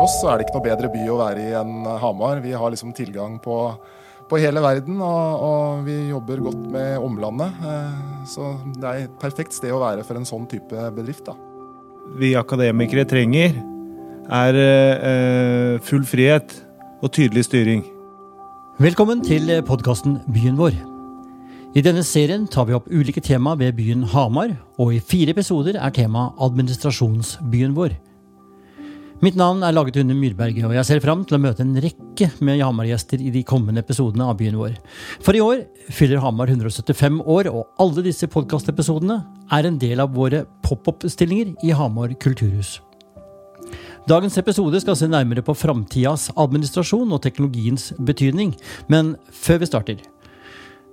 For oss så er det ikke noe bedre by å være i enn Hamar. Vi har liksom tilgang på, på hele verden, og, og, vi jobber godt med omlandet. Eh, så det er et perfekt sted å være for en sånn type bedrift. da. Vi akademikere trenger, er eh, full frihet og tydelig styring. Velkommen til podkasten Byen vår. I denne serien tar vi opp ulike tema ved byen Hamar, og i fire episoder er tema administrasjonsbyen vår. Mitt navn er laget under Myrberget, og jeg ser fram til å møte en rekke med Hamar-gjester i de kommende episodene av byen vår. For i år fyller Hamar 175 år, og alle disse podkastepisodene er en del av våre pop-opp-stillinger i Hamar kulturhus. Dagens episode skal se nærmere på framtidas administrasjon og teknologiens betydning, men før vi starter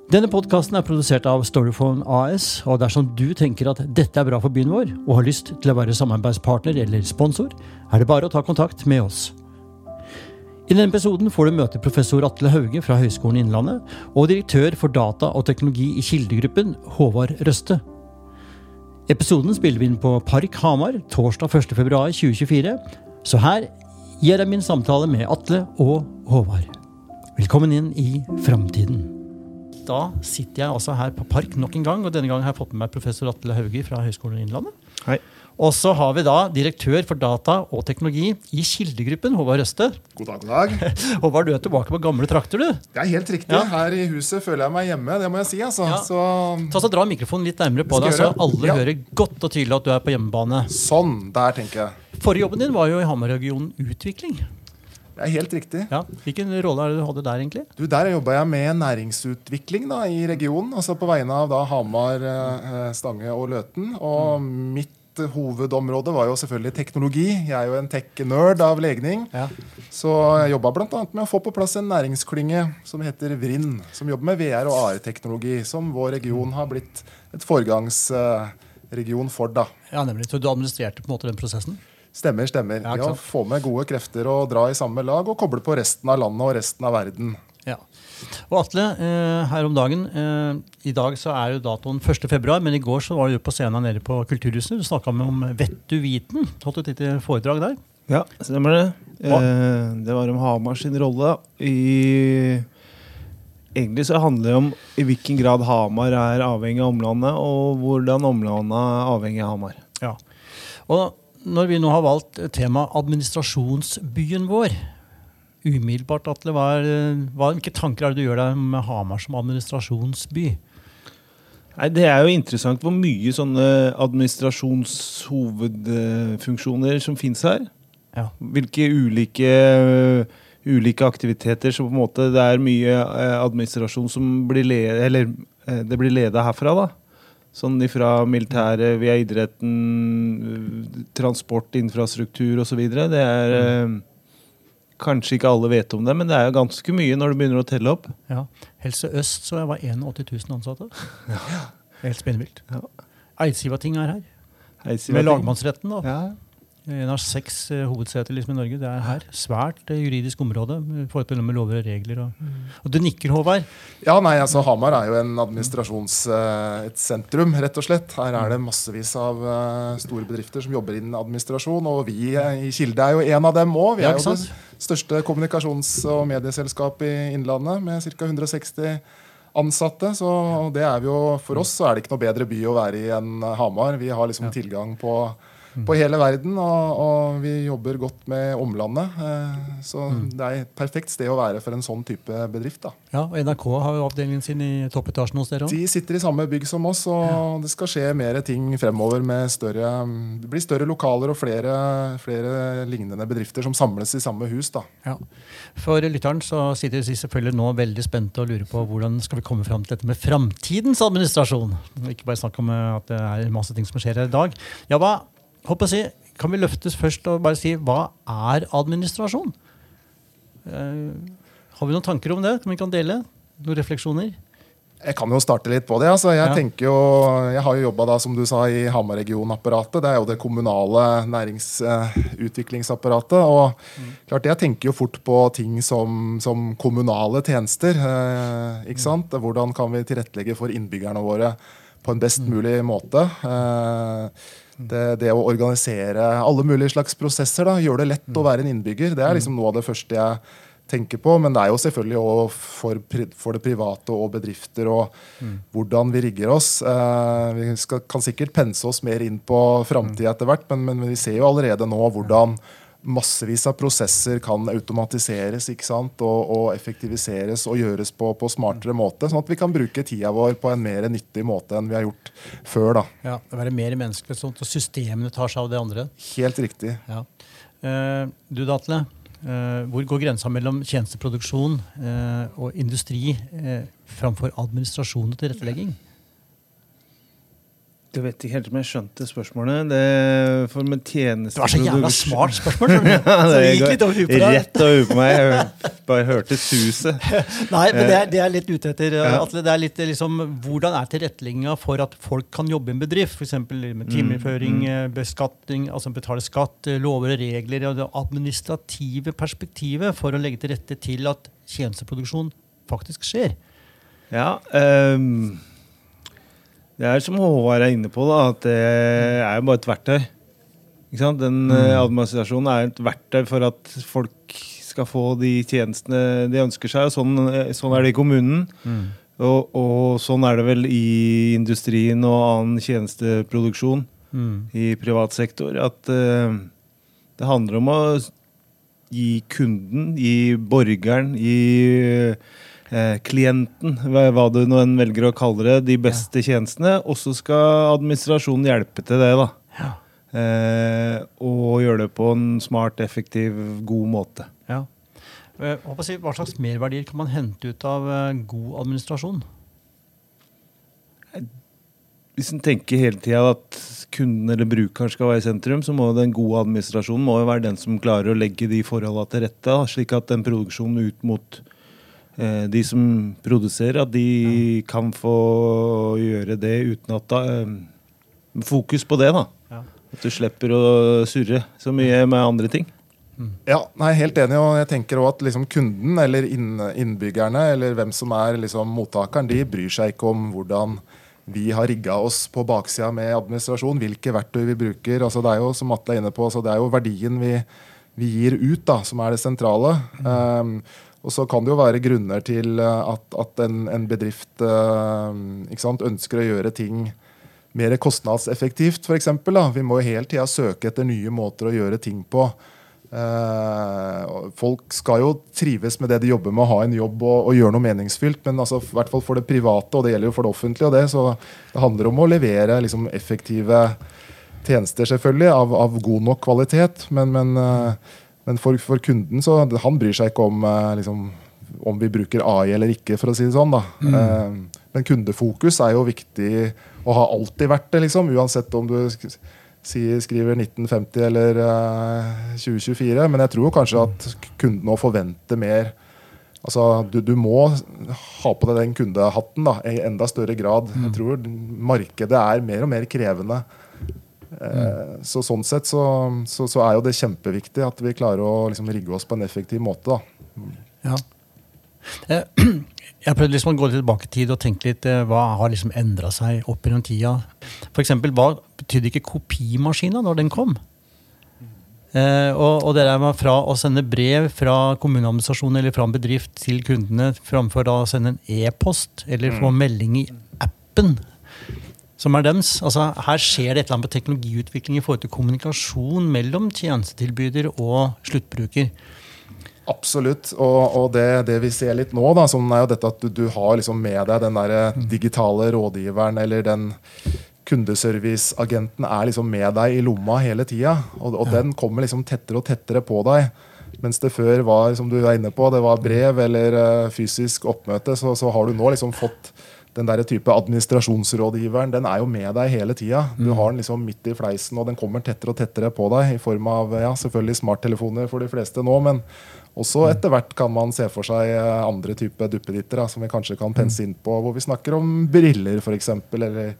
denne podkasten er produsert av Storyphone AS, og dersom du tenker at dette er bra for byen vår, og har lyst til å være samarbeidspartner eller sponsor, er det bare å ta kontakt med oss. I denne episoden får du møte professor Atle Hauge fra Høgskolen Innlandet og direktør for data og teknologi i Kildegruppen, Håvard Røste. Episoden spiller vi inn på Park Hamar torsdag 1.2.2024, så her gir jeg min samtale med Atle og Håvard. Velkommen inn i framtiden da sitter jeg altså her på Park nok en gang. Og denne gangen har jeg fått med meg professor Atle Hauge fra Høgskolen Innlandet. Hei. Og så har vi da direktør for data og teknologi i Kildegruppen, Håvard Røste. God dag, god dag. Håvard, du er tilbake på gamle trakter, du. Det er helt riktig. Ja. Her i huset føler jeg meg hjemme, det må jeg si. altså. Ja. Så... Ta så Dra mikrofonen litt nærmere på deg, så alle ja. hører godt og tydelig at du er på hjemmebane. Sånn, der tenker jeg. Forrige jobben din var jo i Hamar-regionen Utvikling. Det er helt riktig. Ja. Hvilken rolle er det du hadde der, egentlig? Du, Der jobba jeg med næringsutvikling da, i regionen. altså På vegne av da Hamar, eh, Stange og Løten. Og mm. mitt hovedområde var jo selvfølgelig teknologi. Jeg er jo en tech-nerd av legning. Ja. Så jeg jobba bl.a. med å få på plass en næringsklynge som heter Vrinn. Som jobber med VR og AR-teknologi, som vår region har blitt et foregangsregion for. da. Ja, nemlig. Så du administrerte på en måte den prosessen? Stemmer, stemmer. Ja, ja, Få med gode krefter og dra i samme lag og koble på resten av landet og resten av verden. Ja. Og Atle, eh, her om dagen eh, I dag så er jo datoen 1.2., men i går så var du på scenen nede på Kulturhuset. Du snakka om Vet du viten? Holdt et lite foredrag der. Ja, stemmer det. Eh, det var om Hamar sin rolle. I Egentlig så handler det om i hvilken grad Hamar er avhengig av omlandet, og hvordan omlandet er avhengig av Hamar. Ja. Og når vi nå har valgt tema administrasjonsbyen vår, umiddelbart, Atle, hva er, hva, hvilke tanker er det du gjør deg med Hamar som administrasjonsby? Nei, Det er jo interessant hvor mye sånne administrasjonshovedfunksjoner som fins her. Ja. Hvilke ulike, ulike, aktiviteter som på en måte Det er mye eh, administrasjon som blir ledet, eller eh, det blir leda herfra. da. Sånn ifra militæret via idretten, transport, infrastruktur osv. Det er mm. eh, Kanskje ikke alle vet om det, men det er jo ganske mye når du begynner å telle opp. Ja, Helse Øst så jeg var 81 000 ansatte. Ja. Helt spinnvilt. Ja. Eidsivating er her. Med lagmannsretten, da. Ja. En av seks uh, hovedseter liksom, i Norge. Det er her. Svært uh, juridisk område i forhold til med lover og regler. Og, mm. og du nikker, Håvard? Ja, nei, altså Hamar er jo en administrasjons... Et sentrum, rett og slett. Her er det massevis av store bedrifter som jobber innen administrasjon. Og vi i Kilde er jo en av dem òg. Vi er jo det største kommunikasjons- og medieselskapet i Innlandet med ca. 160 ansatte. Så det er vi jo, for oss så er det ikke noe bedre by å være i enn Hamar. Vi har liksom tilgang på på hele verden. Og, og, vi jobber godt med omlandet. Eh, så mm. det er et perfekt sted å være for en sånn type bedrift. da. Ja, og NRK har jo avdelingen sin i toppetasjen hos dere òg? De sitter i samme bygg som oss, og ja. det skal skje mer ting fremover med større Det blir større lokaler og flere, flere lignende bedrifter som samles i samme hus. da. Ja. For lytteren så sitter de selvfølgelig nå veldig spente og lurer på hvordan skal vi komme fram til dette med framtidens administrasjon. Ikke bare snakke om at det er masse ting som skjer her i dag. Ja, hva håper si, Kan vi løftes først og bare si hva er administrasjon? Uh, har vi noen tanker om det? Kan vi kan dele? Noen refleksjoner? Jeg kan jo starte litt på det. Altså, jeg, ja. jo, jeg har jo jobba som i Hamar-regionapparatet. Det er jo det kommunale næringsutviklingsapparatet. Uh, og mm. klart, jeg tenker jo fort på ting som, som kommunale tjenester. Eh, ikke sant? Hvordan kan vi tilrettelegge for innbyggerne våre? på en best mulig måte. Det, det, å organisere alle mulige slags prosesser, da, gjøre det lett å være en innbygger, det er liksom noe av det første jeg tenker på. Men det er jo selvfølgelig òg for, for, det private og bedrifter og mm. hvordan vi rigger oss. Eh, vi skal, kan sikkert pense oss mer inn på framtida etter hvert, men, men, vi ser jo allerede nå hvordan massevis av prosesser kan automatiseres ikke sant? Og, og effektiviseres og gjøres på, på, smartere måte. Sånn at vi kan bruke tida vår på en mer nyttig måte enn vi har gjort før. da. Ja, det Være mer menneskelig, sånn at systemene tar seg av det andre. Helt riktig. Ja. Uh, du Datle, Uh, hvor går grensa mellom tjenesteproduksjon uh, og industri framfor administrasjon og tilrettelegging? Jeg vet ikke helt om jeg skjønte spørsmålet. Det, for med det var så jævla smart spørsmål! ja, det gikk litt over huet på deg. Rett over på meg. Jeg bare hørte suset. Nei, men det er, det er litt ute etter. Ja. Atle, det er litt liksom, Hvordan er tilrettelegginga for at folk kan jobbe i en bedrift? F.eks. med timeføring, mm, mm. beskatning, altså betale skatt, lover og regler. og Det administrative perspektivet for å legge til rette til at tjenesteproduksjon faktisk skjer. Ja, um det er som Håvard er inne på, da, at det er jo bare et verktøy. Den mm. Eh, administrasjonen er et verktøy for at folk skal få de tjenestene de ønsker seg. og Sånn, eh, sånn er det i kommunen. Mm. Og, og, sånn er det vel i industrien og annen tjenesteproduksjon mm. i privat sektor. At uh, det handler om å gi kunden, gi borgeren, gi uh, eh, klienten, hva du nå enn velger å kalle det, de beste ja. tjenestene. Og så skal administrasjonen hjelpe til det. da. Ja. Eh, og gjøre det på en smart, effektiv, god måte. Ja. Si, hva slags merverdier kan man hente ut av eh, god administrasjon? Hvis en tenker hele tida at kunden eller brukeren skal være i sentrum, så må den gode administrasjonen må være den som klarer å legge de forholdene til rette, slik at den produksjonen ut mot Eh, de som produserer, at de ja. kan få gjøre det uten at da, eh, Fokus på det, da. Ja. At du slipper å surre så mye med andre ting. Mm. Ja, nei, helt enig. og jeg tenker også at liksom kunden eller innbyggerne eller hvem som er liksom mottakeren, de bryr seg ikke om hvordan vi har rigga oss på baksida med administrasjon, hvilke verktøy vi bruker. altså Det er jo som Atle er inne på, altså det er jo verdien vi, vi gir ut, da, som er det sentrale. Mm. Um, og så kan det jo være grunner til eh, at, at en, en, bedrift uh, sant, ønsker å gjøre ting mer kostnadseffektivt, f.eks. Vi må jo hele tida søke etter nye måter å gjøre ting på. Uh, folk skal jo trives med det de jobber med, å ha en jobb og, og gjøre noe meningsfylt. Men altså, i hvert fall for det private, og det gjelder jo for det offentlige, og det, så det handler om å levere liksom, effektive tjenester, selvfølgelig, av, av god nok kvalitet. Men, men men for, for, kunden så han bryr seg ikke om, eh, liksom, om vi bruker AI eller ikke, for å si det sånn. da. Mm. Eh, men kundefokus er jo viktig og har alltid vært det, liksom, uansett om du skriver 1950 eller 2024. Eh, Men jeg tror kanskje at kunden nå forventer mer. Altså, du, du, må ha på deg den kundehatten da, i enda større grad. Jeg mm. tror markedet er mer og mer krevende. Mm. Så Sånn sett så, så, så, er jo det kjempeviktig at vi klarer å liksom rigge oss på en effektiv måte. Da. Ja. Eh, jeg prøvde liksom å gå tilbake i tid og tenke litt eh, hva har liksom endra seg opp gjennom tida. For eksempel, hva betydde ikke kopimaskina når den kom? Eh, og, og, det der med fra å sende brev fra kommuneadministrasjonen eller fra en bedrift til kundene framfor da å sende en e-post eller få mm. melding i appen som er deres. Altså, her skjer det et eller annet på teknologiutvikling i forhold til kommunikasjon mellom tjenestetilbyder og sluttbruker. Absolutt. Og, og det, det, vi ser litt nå, da, som er jo dette at du, du har liksom med deg den der mm. digitale rådgiveren eller den kundeserviceagenten er liksom med deg i lomma hele tida. Og, og ja. den kommer liksom tettere og tettere på deg. Mens det før var som du er inne på, det var brev eller uh, fysisk oppmøte, så, så, har du nå liksom fått den der type administrasjonsrådgiveren den er jo med deg hele tida. Du mm. har den liksom midt i fleisen, og den kommer tettere og tettere på deg i form av ja, selvfølgelig smarttelefoner for de fleste nå, men også mm. etter hvert kan man se for seg eh, andre typer duppeditter som vi kanskje kan pense mm. inn på, hvor vi snakker om briller f.eks. Eller,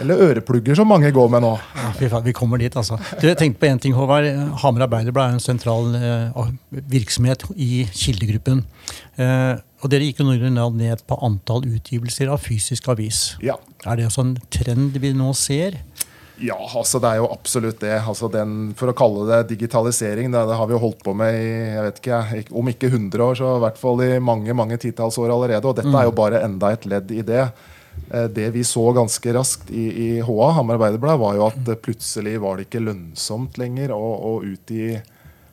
eller øreplugger, som mange går med nå. Ja, vi kommer dit, altså. Du, jeg tenkte på en ting, Håvard. Hamar Arbeiderblad er en sentral eh, virksomhet i kildegruppen. Uh, Og dere gikk jo ned på antall utgivelser av fysisk avis. Ja. Er det også en trend vi nå ser? Ja, altså det er jo absolutt det. Altså den, for å kalle det digitalisering, det, det, har vi jo holdt på med i jeg vet ikke, om ikke 100 år, så i hvert fall i mange mange titalls år allerede. Og dette mm. er jo bare enda et ledd i det. Eh, det vi så ganske raskt i, i HA, Hamar Arbeiderblad, var jo at plutselig var det ikke lønnsomt lenger å, å utgi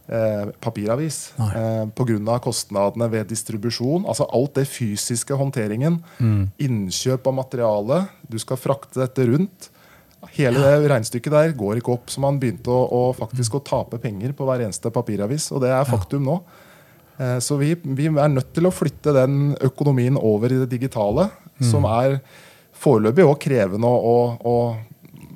eh, papiravis eh, pga. kostnadene ved distribusjon. Altså alt det fysiske håndteringen. Mm. Innkjøp av materiale. Du skal frakte dette rundt. Hele det regnestykket der går ikke opp. Så man begynte å, å faktisk å tape penger på hver eneste papiravis. Og det er faktum nå. Eh, så vi, vi, er nødt til å flytte den økonomien over i det digitale, mm. som er foreløpig òg krevende å, å, å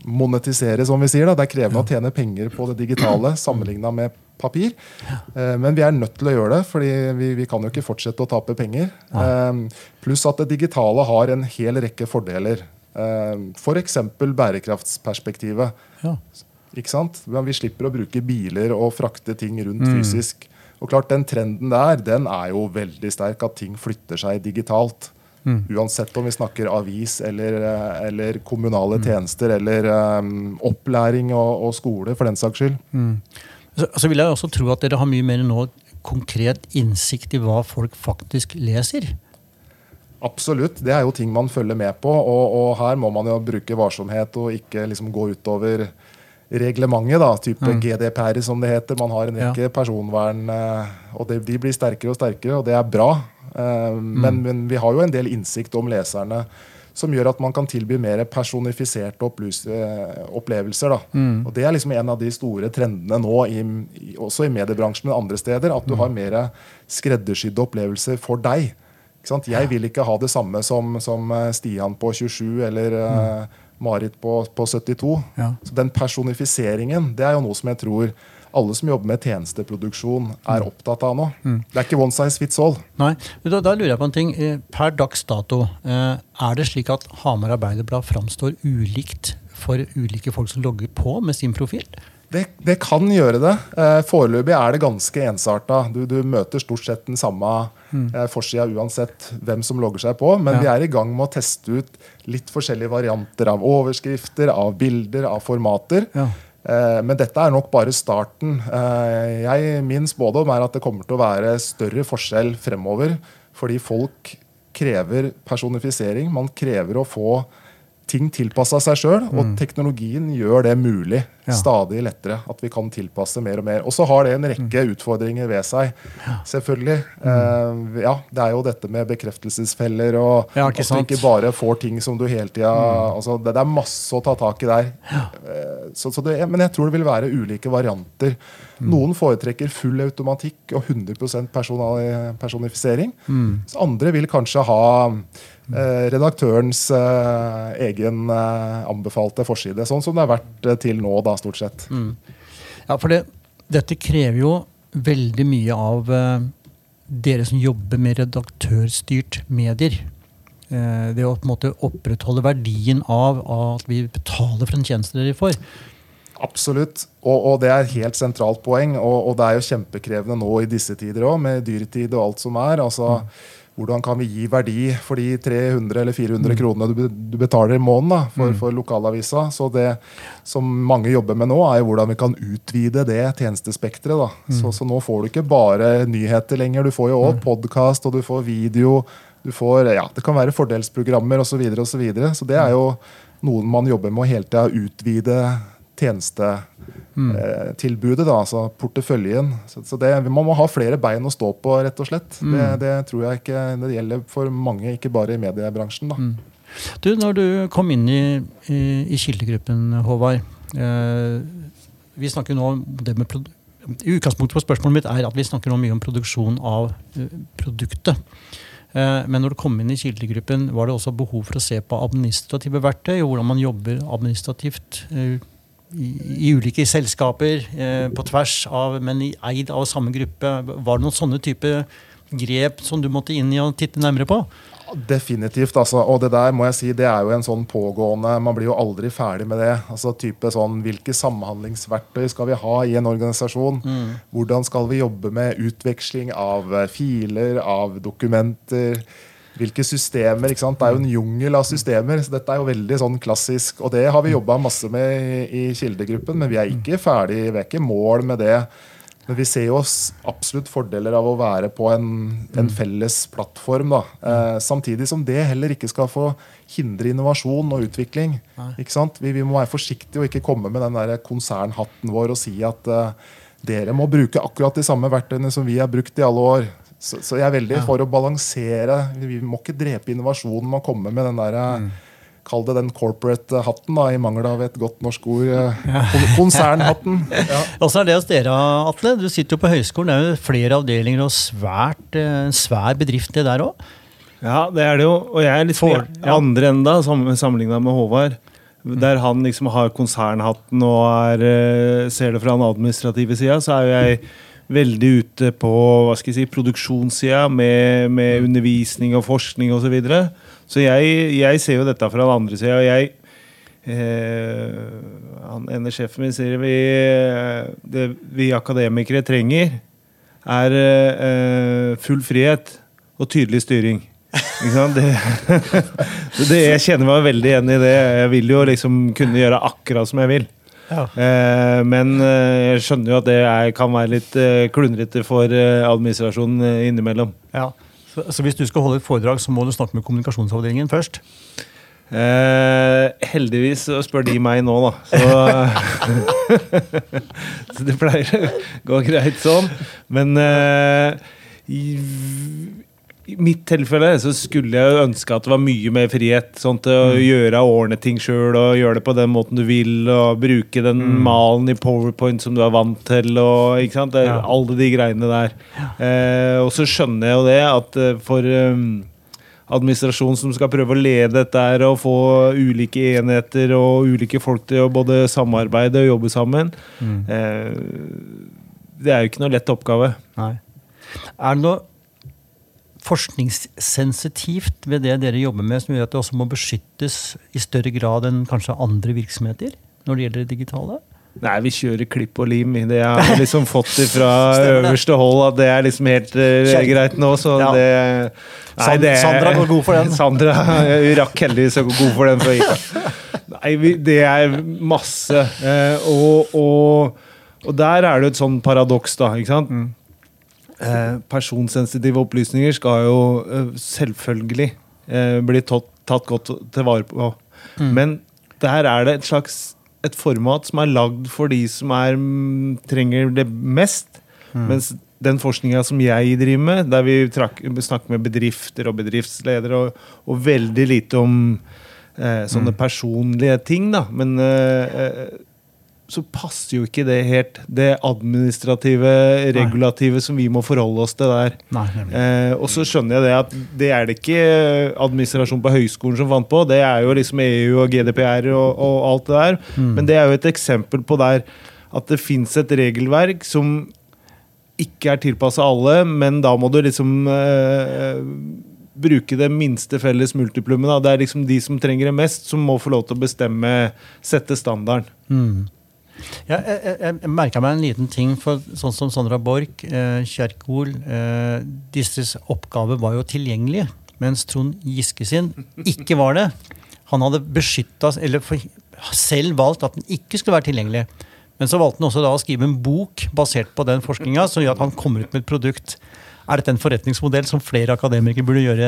monetisere, som vi sier. Da. Det er krevende ja. å tjene penger på det digitale sammenligna med papir. Eh, men vi er nødt til å gjøre det, fordi vi, vi kan jo ikke fortsette å tape penger. Eh, pluss at det digitale har en hel rekke fordeler. Eh, F.eks. For bærekraftsperspektivet. Ja. Ikke sant? Vi slipper å bruke biler og frakte ting rundt mm. fysisk. Og klart, Den trenden der den er jo veldig sterk, at ting flytter seg digitalt. Mm. Uansett om vi snakker avis eller, eller kommunale mm. tjenester eller um, opplæring og, og, skole, for den saks skyld. Så, så, vil jeg også tro at dere har mye mer nå konkret innsikt i hva folk faktisk leser. Absolutt. Det er jo ting man følger med på. Og, og her må man jo bruke varsomhet og ikke liksom gå utover reglementet. da, Type mm. GDPR, som det heter. Man har en rekke ja. personvern, eh, og det, de blir sterkere og sterkere, og det er bra. Men, mm. men, men, vi har jo en del innsikt om leserne som gjør at man kan tilby mer personifiserte eh, opplevelser. Mm. Og Det er liksom en av de store trendene nå, i, i, også i mediebransjen, men andre steder. At du mm. har mer skreddersydde opplevelser for deg. Jeg vil ikke ha det samme som, som eh, Stian på 27 eller mm. uh, Marit på, på 72. Ja. Så Den personifiseringen det er jo noe som jeg tror alle som jobber med tjenesteproduksjon, er mm. opptatt av nå. Mm. Det er ikke one size fits all. Nei, da, da, lurer jeg på en ting. Eh, per dags dato, eh, er det slik at Hamar Arbeiderblad framstår ulikt for ulike folk som logger på med sin profil? Det, det kan gjøre det. Eh, foreløpig er det ganske ensarta. Du, du, møter stort sett den samme mm. forsida uansett hvem som logger seg på. Men ja. vi er i gang med å teste ut litt forskjellige varianter av overskrifter, av bilder, av formater. Ja. Eh, men dette er nok bare starten. Eh, jeg, min spådom er at det kommer til å være større forskjell fremover. Fordi folk krever personifisering. Man krever å få ting tilpassa seg sjøl, og mm. teknologien gjør det mulig. Ja. Stadig lettere. At vi kan tilpasse mer og mer. Og så har det en rekke mm. utfordringer ved seg. Ja. Selvfølgelig. Mm. Uh, ja, det er jo dette med bekreftelsesfeller, og ja, at du ikke bare får ting som du hele tida mm. altså, det, det, er masse å ta tak i der. Uh, så, så det, men jeg tror det vil være ulike varianter. Mm. Noen foretrekker full automatikk og 100 personifisering. Mm. Så andre vil kanskje ha redaktørens eh, egen eh, anbefalte forside. Sånn som det har vært til nå, da, stort sett. Mm. Ja, for det, dette krever jo veldig mye av dere som jobber med redaktørstyrt medier. det å på en måte opprettholde verdien av, at vi betaler for en tjeneste dere får. Absolutt, og, og, det er et helt sentralt poeng. Og, og, det er jo kjempekrevende nå i disse tider òg, med dyrtid og alt som er. altså mm hvordan kan vi gi verdi for de 300 eller 400 mm. kronene du, betaler i måneden for, mm. for, lokalavisa. Så det som mange jobber med nå, er hvordan vi kan utvide det tjenestespekteret. Mm. Så, så, nå får du ikke bare nyheter lenger. Du får jo òg podkast, og du får video. Du får, ja, det kan være fordelsprogrammer osv. Så, videre, og så, videre. så det er jo noen man jobber med å hele tida utvide tjenestetilbudet, mm. altså porteføljen. Så, så det, Man må ha flere bein å stå på, rett og slett. Mm. Det, det, tror jeg ikke det gjelder for mange, ikke bare i mediebransjen. da. Mm. Du, Når du kom inn i, i, i Kildegruppen, Håvard eh, Vi snakker nå om det med Utgangspunktet for spørsmålet mitt er at vi snakker nå mye om produksjon av produktet. Eh, men når du kom inn i Kildegruppen, var det også behov for å se på administrative verktøy, og hvordan man jobber administrativt uh, i, ulike selskaper eh, på tvers av, men eid av samme gruppe. Var det noen sånne type grep som du måtte inn i og titte nærmere på? Definitivt. altså, Og det der må jeg si, det er jo en sånn pågående Man blir jo aldri ferdig med det. altså type sånn, Hvilke samhandlingsverktøy skal vi ha i en organisasjon? Mm. Hvordan skal vi jobbe med utveksling av eh, filer, av dokumenter? Hvilke systemer? ikke sant? Det er jo en jungel av systemer. så Dette er jo veldig sånn klassisk. Og det har vi jobba masse med i, i Kildegruppen, men vi er ikke ferdig, vi er ikke mål med det. Men vi ser jo absolutt fordeler av å være på en, en mm. felles plattform. Eh, samtidig som det heller ikke skal få hindre innovasjon og utvikling. ikke Vi, vi, må være forsiktige og ikke komme med den der konsernhatten vår og si at eh, dere må bruke akkurat de samme verktøyene som vi har brukt i alle år. Så, så jeg er veldig ja. for å balansere. Vi må ikke drepe innovasjonen med å komme med den der, mm. Kall det den corporate-hatten, da, i mangel av et godt norsk ord. Eh, ja. Konsernhatten. Ja. Åssen er det hos dere, Atle? Du sitter jo på høyskolen. Det er jo flere avdelinger og svært, eh, svær bedrift det der òg? Ja, det er det jo. Og jeg er litt for, ja. andre enda, sammenligna med Håvard. Der han liksom har konsernhatten og er, eh, ser det fra den administrative sida, så er jo jeg veldig ute på hva skal jeg si, produksjonssida med, med undervisning og forskning osv. Så, videre. så jeg, jeg, ser jo dette fra den andre sida. Og jeg eh, han ene sjefen min sier vi, det vi akademikere trenger, er eh, full frihet og tydelig styring. Det, det, jeg kjenner meg veldig igjen i det. Jeg vil jo liksom kunne gjøre akkurat som jeg vil. Ja. Eh, men eh, jeg skjønner jo at det er, kan være litt eh, klundrete for administrasjonen innimellom. Ja. Så, så, hvis du skal holde et foredrag, så må du snakke med kommunikasjonsavdelingen først? Eh, heldigvis så spør de meg nå, da. Så, så det pleier å gå greit sånn. Men eh, i mitt tilfelle så skulle jeg ønske at det var mye mer frihet sånn til å mm. gjøre og ordne ting sjøl og gjøre det på den måten du vil. og Bruke den mm. malen i powerpoint som du er vant til. og ikke sant? Ja. Alle de greiene der. Ja. Eh, og så skjønner jeg jo det at eh, for um, administrasjon som skal prøve å lede dette her og få ulike enheter og ulike folk til å både samarbeide og jobbe sammen, mm. eh, det er jo ikke noe lett oppgave. Nei. Er det noe forskningssensitivt ved det dere jobber med, som gjør at det også må beskyttes i større grad enn kanskje andre virksomheter når det gjelder det digitale? Nei, vi kjører klipp og lim. Det jeg har liksom fått fra øverste hold at det er liksom helt uh, greit nå, så ja. det nei, det Sandra går god for den. Sandra rakk heldigvis å gå god for den. For nei, vi, det er masse. Uh, og, og, og, der er det et sånn paradoks, da. ikke sant? Mm. Eh, personsensitive opplysninger skal jo eh, selvfølgelig eh, bli tatt, tatt, godt til vare på. Mm. Men der er det et slags et format som er lagd for de som er, mm, trenger det mest. Mm. Mens den forskninga som jeg driver med, der vi trak, snakker med bedrifter og bedriftsledere, og, og veldig lite om eh, sånne mm. personlige ting, da. Men så passer jo ikke det helt det administrative, regulative Nei. som vi må forholde oss til der. Nei, eh, og så skjønner jeg det at det er det ikke administrasjon på høyskolen som fant på. Det er jo liksom EU og GDPR og, og alt det der. Mm. Men det er jo et eksempel på der at det fins et regelverk som ikke er tilpassa alle, men da må du liksom eh, bruke det minste felles multiplummet. Det er liksom de som trenger det mest, som må få lov til å bestemme, sette standarden. Mm. Ja, jeg jeg, jeg merka meg en liten ting. for Sånn som Sandra Borch, eh, Kjerkol eh, Disses oppgave var jo tilgjengelige, mens Trond Giske sin ikke var det. Han hadde beskytta, eller for, selv valgt at den ikke skulle være tilgjengelig. Men så valgte han også da å skrive en bok basert på den forskninga, som gjør at han kommer ut med et produkt. Er dette en forretningsmodell som flere akademikere burde gjøre?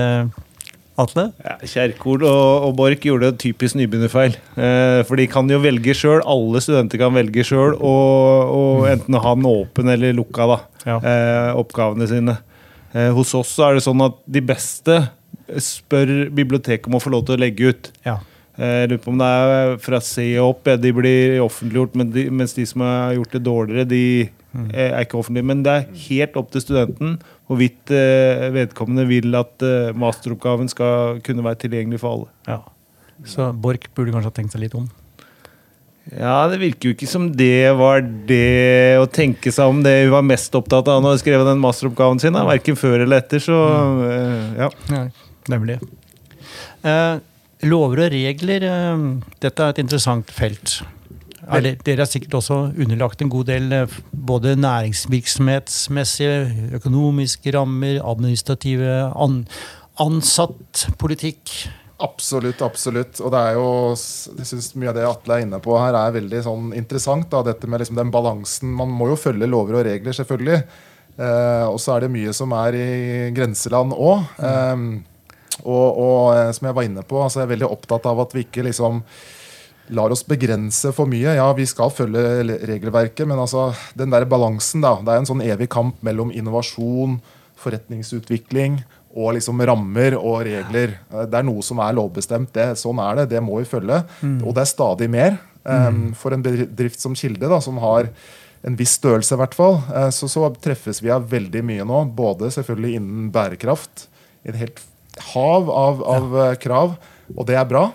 Atle? Ja, Kjerkol og, og Borch gjorde en typisk nybegynnerfeil. Eh, for de kan jo velge sjøl. Alle studenter kan velge sjøl og, og, enten ha den åpen eller lukka, da, ja. eh, oppgavene sine. Eh, hos oss er det sånn at de beste spør biblioteket om å få lov til å legge ut. Ja. Jeg lurer på om det er fra C og opp. Ja, de blir offentliggjort, men de, mens de som har gjort det dårligere, de. Er ikke offentlig. Men det er helt opp til studenten hvorvidt eh, vedkommende vil at eh, masteroppgaven skal kunne være tilgjengelig for alle. Ja. Så Borch burde kanskje ha tenkt seg litt om? Ja, det virker jo ikke som det var det å tenke seg om det hun var mest opptatt av når hun skrev den masteroppgaven sin. Verken før eller etter, så mm. Eh, ja. Nemlig. Eh, lover og regler, eh, dette er et interessant felt. Er det, dere er sikkert også underlagt en god del eh, både næringsvirksomhetsmessige, økonomiske rammer, administrative, an, ansatt politikk. Absolutt, absolutt. Og det er jo, jeg synes mye av det Atle er inne på her, er veldig sånn interessant. Da, dette med liksom den balansen. Man må jo følge lover og regler, selvfølgelig. Eh, og så er det mye som er i grenseland òg. Eh, og, og, eh, som jeg var inne på, altså jeg er veldig opptatt av at vi ikke liksom lar oss begrense for mye. Ja, vi skal følge regelverket, men altså, den der balansen, da. Det er en sånn evig kamp mellom innovasjon, forretningsutvikling og liksom rammer og regler. Det er noe som er lovbestemt. Det, sånn er det. Det må vi følge. Mm. Og det er stadig mer. Um, for en bedrift som Kilde, da, som har en viss størrelse, i hvert fall, uh, så, så, treffes vi av veldig mye nå. Både selvfølgelig innen bærekraft. Et helt hav av, av ja. krav. Og det er bra.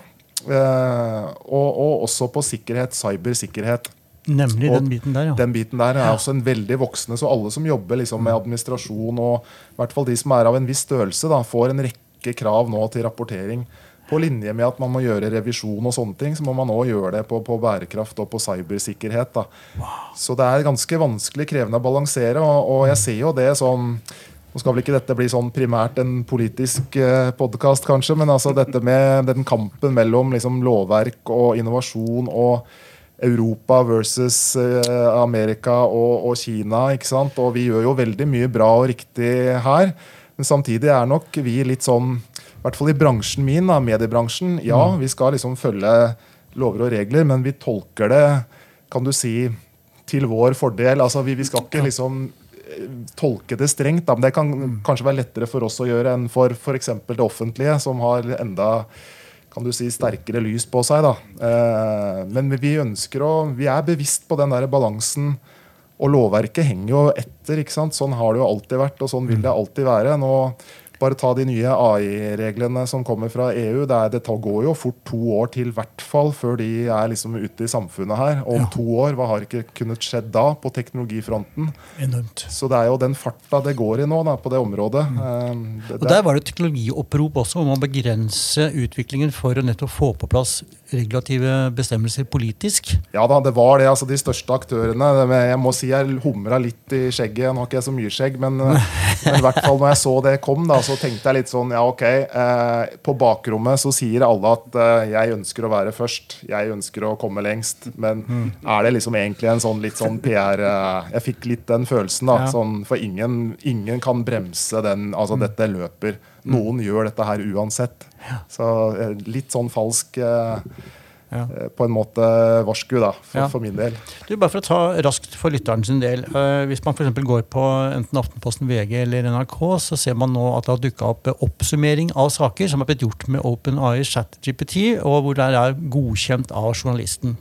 Uh, og, og, også på sikkerhet, cybersikkerhet. Nemlig den biten der, ja. Den biten der er også en veldig voksende. Så alle som jobber liksom med administrasjon, og i hvert fall de som er av en viss størrelse, da, får en rekke krav nå til rapportering. På linje med at man må gjøre revisjon og sånne ting, så må man òg gjøre det på, på, bærekraft og på cybersikkerhet. Da. Wow. Så det er ganske vanskelig, krevende å balansere. Og, og jeg ser jo det som nå skal vel ikke dette bli sånn primært en politisk eh, podkast, kanskje, men altså dette med den kampen mellom liksom, lovverk og innovasjon og Europa versus eh, Amerika og, og, Kina. ikke sant? Og vi gjør jo veldig mye bra og riktig her. Men samtidig er nok vi litt sånn, i hvert fall i bransjen min, da, mediebransjen, ja, mm. vi skal liksom følge lover og regler, men vi tolker det, kan du si, til vår fordel. Altså, vi, vi skal ikke liksom tolke det strengt, da, men det kan kanskje være lettere for oss å gjøre enn for f.eks. det offentlige, som har enda kan du si, sterkere lys på seg. Da. Eh, men vi ønsker å, vi er bevisst på den der balansen. Og lovverket henger jo etter. ikke sant? Sånn har det jo alltid vært, og sånn vil det alltid være. Nå bare ta de nye AI-reglene som kommer fra EU. Det, er, det, går jo fort to år til, hvert fall, før de er liksom ute i samfunnet her. Og om ja. to år, hva har ikke kunnet skjedd da på teknologifronten? Enormt. Så det er jo den farta det går i nå da, på det området. Mm. Det, det, og Der var det teknologiopprop også om å begrense utviklingen for å nettopp få på plass regulative bestemmelser politisk? Ja da, det var det. altså De største aktørene. Jeg må si jeg humra litt i skjegget. Nå har ikke jeg så mye skjegg, men, men i hvert fall når jeg så det kom, da, så tenkte jeg litt sånn Ja, ok. Eh, på bakrommet så sier alle at eh, jeg ønsker å være først. Jeg ønsker å komme lengst. Men mm. er det liksom egentlig en sånn litt sånn PR eh, Jeg fikk litt den følelsen, da. Ja. Sånn, for ingen, ingen, kan bremse den Altså, mm. dette løper. Noen mm. gjør dette her uansett. Ja. Så eh, litt sånn falsk eh, ja. Eh, på en måte varsku, da, for, ja. for, min del. Du, bare for å ta raskt for lytteren sin del. Uh, hvis man f.eks. går på enten Aftenposten, VG eller NRK, så ser man nå at det har dukka opp oppsummering av saker som har blitt gjort med OpenAI ChatGPT, og hvor det er godkjent av journalisten.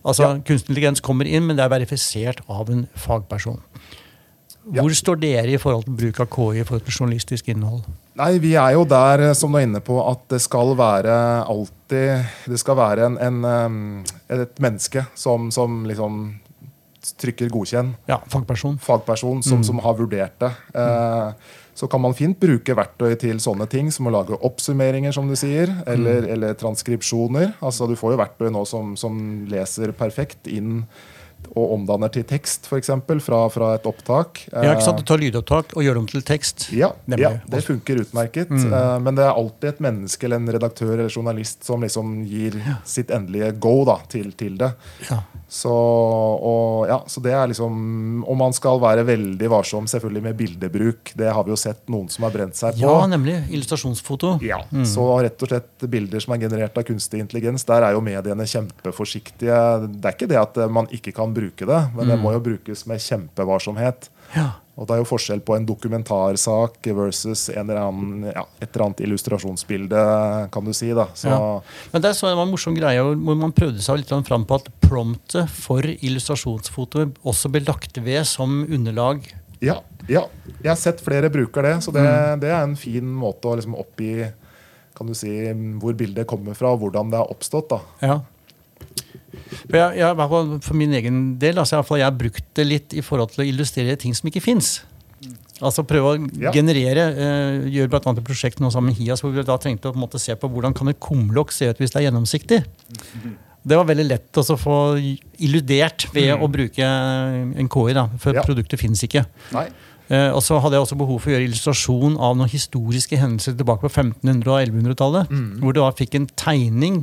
Altså, ja. Kunstig intelligens kommer inn, men det er verifisert av en fagperson. Hvor står dere i forhold til bruk av KI i forhold til journalistisk innhold? Nei, Vi er jo der eh, som du er inne på, at det skal være alltid Det skal være en, en, et menneske som, som liksom trykker godkjenn. Ja, Fagperson. Fagperson som, mm. som har vurdert det. Eh, så kan man fint bruke verktøy til sånne ting, som å lage oppsummeringer, som du sier, eller, mm. eller transkripsjoner. Altså, Du får jo verktøy nå som, som leser perfekt inn og omdanner til tekst, f.eks. Fra, fra et opptak. Ja, ikke sant? Du tar lydopptak og gjør dem til tekst. Ja, ja det funker utmerket. Mm. Uh, men det er alltid et menneske eller en redaktør eller journalist som liksom gir ja. sitt endelige go da, til, til det. Ja. Så, og, ja, så det er liksom Og man skal være veldig varsom selvfølgelig med bildebruk. Det har vi jo sett noen som har brent seg på. Ja, nemlig. Illustrasjonsfoto. Ja, mm. Så rett og slett bilder som er generert av kunstig intelligens, der er jo mediene kjempeforsiktige. Det er ikke det at man ikke kan bruke det, men mm. det må jo brukes med kjempevarsomhet. Ja. Og Det er jo forskjell på en dokumentarsak versus eller annen, ja, et eller annet illustrasjonsbilde, kan du si. da. Ja. Men Det var en morsom greie hvor man prøvde seg litt fram på at promptet for illustrasjonsfoto også ble lagt ved som underlag. Ja, ja. jeg har sett flere bruker det, så det, mm. det er en fin måte å liksom oppgi kan du si, hvor bildet kommer fra, og hvordan det har oppstått. da. Ja. For, jeg, jeg, for min egen del altså jeg, jeg har brukt det litt i forhold til å illustrere ting som ikke fins. Altså prøve å ja. generere. Uh, gjør bl.a. et prosjekt nå sammen med Hias hvor vi da trengte å på måte se på hvordan kan et kumlokk se ut hvis det er gjennomsiktig. Det var veldig lett å få illudert ved mm. å bruke en KI, da, for ja. produktet finnes ikke. Nei. Uh, og så hadde jeg også behov for å gjøre illustrasjon av noen historiske hendelser tilbake på 1500- og 1100-tallet. Mm. Hvor du da fikk en tegning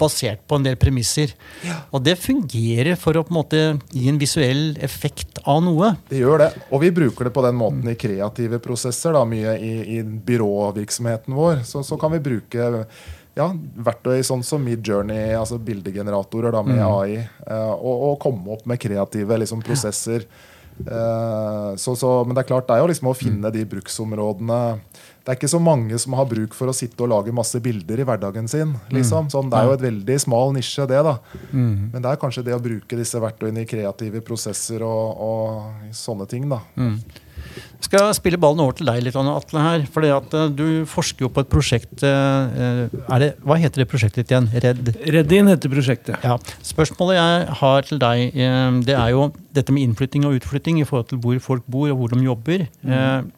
basert på en del premisser. Ja. Og det fungerer for å på en måte gi en visuell effekt av noe. Det gjør det. Og vi bruker det på den måten i kreative prosesser. Da, mye i, i byråvirksomheten vår. Så, så kan vi bruke ja, verktøy sånn som Midjourney, altså bildegeneratorer da, med mm. AI, uh, og, og, komme opp med kreative liksom, prosesser. Ja Eh, så, så, men det er klart, det er jo liksom å finne de bruksområdene Det er ikke så mange som har bruk for å sitte og lage masse bilder i hverdagen sin. Mm. liksom. Sånn, det er jo et veldig smal nisje, det. da. Mm. Men det er kanskje det å bruke disse verktøyene i kreative prosesser og, og sånne ting. da. Mm skal spille ballen over til deg litt, Atle. her, fordi at uh, Du forsker jo på et prosjekt uh, det, Hva heter det prosjektet ditt igjen? Redd? Reddin heter prosjektet. Ja. Spørsmålet jeg har til deg, uh, det er jo dette med innflytting og utflytting i forhold til hvor folk bor og hvor de jobber. Mm.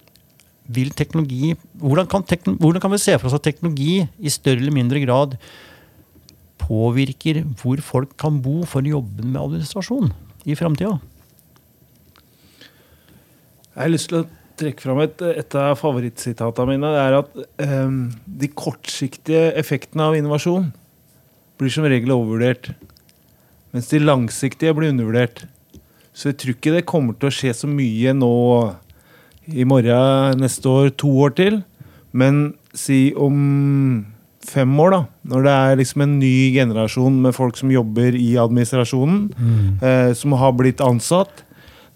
vil teknologi, hvordan kan, tekn hvordan kan vi se for oss at teknologi i større eller mindre grad påvirker hvor folk kan bo for å jobbe med administrasjon i framtida? Jeg har lyst til å trekke fram et, et av favorittsitatene mine. Det er at um, de kortsiktige effektene av innovasjon blir som regel overvurdert. Mens de langsiktige blir undervurdert. Så jeg tror ikke det kommer til å skje så mye nå i morgen, neste år, to år til. Men si om fem år, da, når det er liksom en ny generasjon med folk som jobber i administrasjonen, mm. eh, som har blitt ansatt,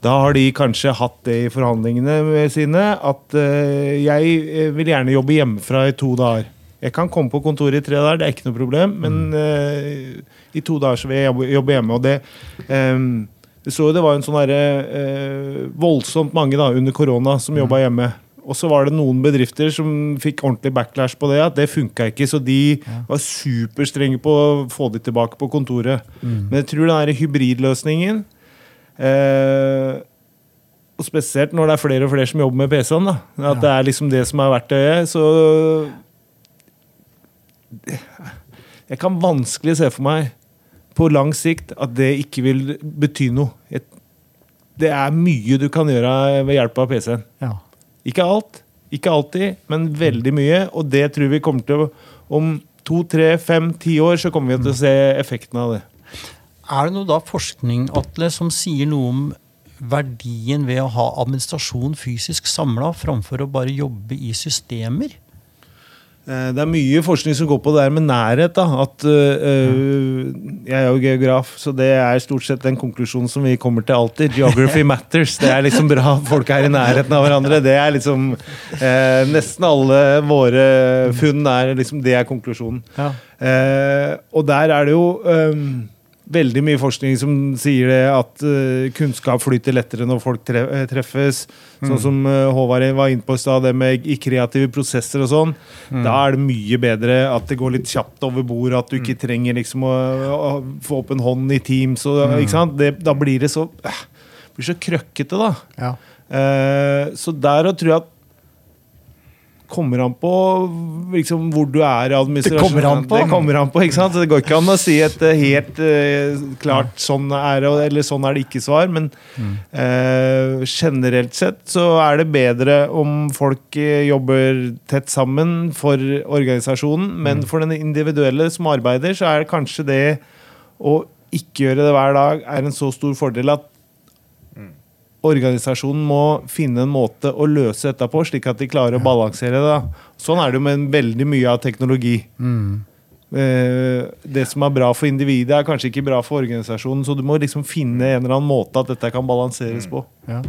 da har de kanskje hatt det i forhandlingene sine at uh, jeg eh, vil gjerne jobbe hjemmefra i to dager. Jeg kan komme på kontoret i tre dager, det er ikke noe problem, men uh, i to dager så vil jeg jobbe hjemme. Og det, um, så det var en sånn derre uh, voldsomt mange da, under korona som jobba mm. hjemme. Og så var det noen bedrifter som fikk ordentlig backlash på det. at Det funka ikke, så de var superstrenge på å få de tilbake på kontoret. Mm. Men jeg tror den der hybridløsningen Eh, og spesielt når det er flere og flere som jobber med PC-en. da At ja. det er liksom det som er verktøyet. Så Jeg kan vanskelig se for meg på lang sikt at det ikke vil bety noe. Det er mye du kan gjøre ved hjelp av PC-en. Ja. Ikke alt, ikke alltid, men veldig mye. Og det tror vi kommer til å Om to, tre, fem, ti år så kommer vi til å se effekten av det. Er det noe da forskning Atle, som sier noe om verdien ved å ha administrasjon fysisk samla, framfor å bare jobbe i systemer? Eh, det er mye forskning som går på det der med nærhet. da, at øh, Jeg er jo geograf, så det er stort sett den konklusjonen som vi kommer til alltid. Geography matters. Det er liksom bra folk er i nærheten av hverandre. Det er liksom øh, Nesten alle våre funn er liksom Det er konklusjonen. Ja. Uh, og der er det jo um, veldig mye forskning som sier det at uh, kunnskap flyter lettere når folk tre treffes. Sånn mm. Som uh, Håvard var inne på i stad, det med i kreative prosesser og sånn. Mm. Da er det mye bedre at det går litt kjapt over bordet, at du ikke mm. trenger liksom å, å, få opp en hånd i Teams. Og, mm. det, da blir det så uh, blir så krøkkete, da. Ja. så der tror jeg at kommer an på liksom, hvor du er i administrasjonen. Det kommer an på. Det kommer an på, ikke sant? Det går ikke an å si et eh, helt uh, klart sånn er det, eller sånn er det ikke-svar. Men mm. uh, generelt sett så er det bedre om folk jobber tett sammen for organisasjonen. Men mm. for den individuelle som arbeider, så er det kanskje det å ikke gjøre det hver dag er en så stor fordel at organisasjonen må finne en måte å løse dette på, slik at de klarer å balansere det. Sånn er det jo med veldig mye av teknologi. Mm. Eh, det som er bra for individet, er kanskje ikke bra for organisasjonen. Så du må liksom finne en eller annen måte at dette kan balanseres på. Ja.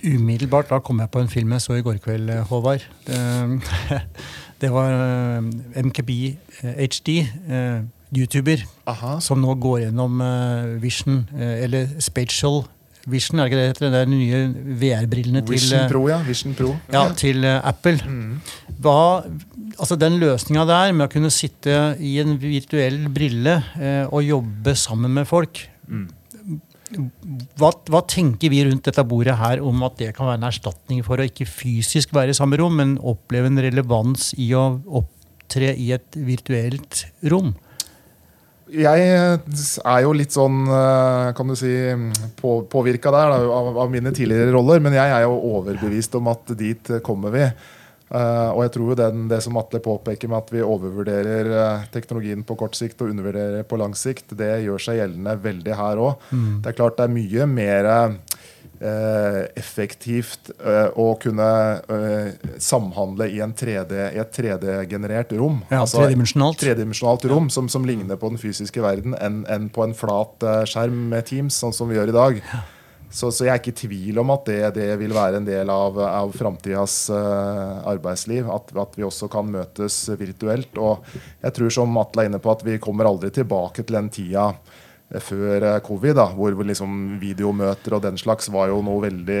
Umiddelbart da kom jeg på en film jeg så i går kveld, eh, Håvard. Det, det var eh, MKB HD. YouTuber Aha. som nå går gjennom Vision, eller Spatial Vision, er det ikke det heter? Det er de nye VR-brillene til Vision Pro, ja. Vision Pro. Ja, til uh, Apple. Mm. Hva, altså Den løsninga der med å kunne sitte i en virtuell brille uh, og jobbe sammen med folk mm. hva, hva, tenker vi rundt dette bordet her om at det kan være en erstatning for å ikke fysisk være i samme rom, men oppleve en relevans i å opptre i et virtuelt rom? Jeg er jo litt sånn, eh, kan du si, på, påvirka der da, av, av, mine tidligere roller, men jeg er jo overbevist om at dit kommer vi. Uh, og jeg tror jo den, det som Atle påpeker med at vi overvurderer teknologien på kort sikt og undervurderer på lang sikt, det gjør seg gjeldende veldig her òg. Mm. Det er klart det er mye mer effektivt å kunne samhandle i, 3D, i et 3D-generert rom. Ja, altså, tredimensjonalt. tredimensjonalt rom som, som, ligner på den fysiske verden, enn en på en flat skjerm med Teams, sånn som vi gjør i dag. Ja. Så, så, jeg er ikke i tvil om at det, det vil være en del av, av framtidas uh, arbeidsliv. At, at, vi også kan møtes virtuelt. Og jeg tror som Atle er inne på at vi kommer aldri tilbake til den tida eh, før eh, covid, da, hvor liksom videomøter og den slags var jo noe veldig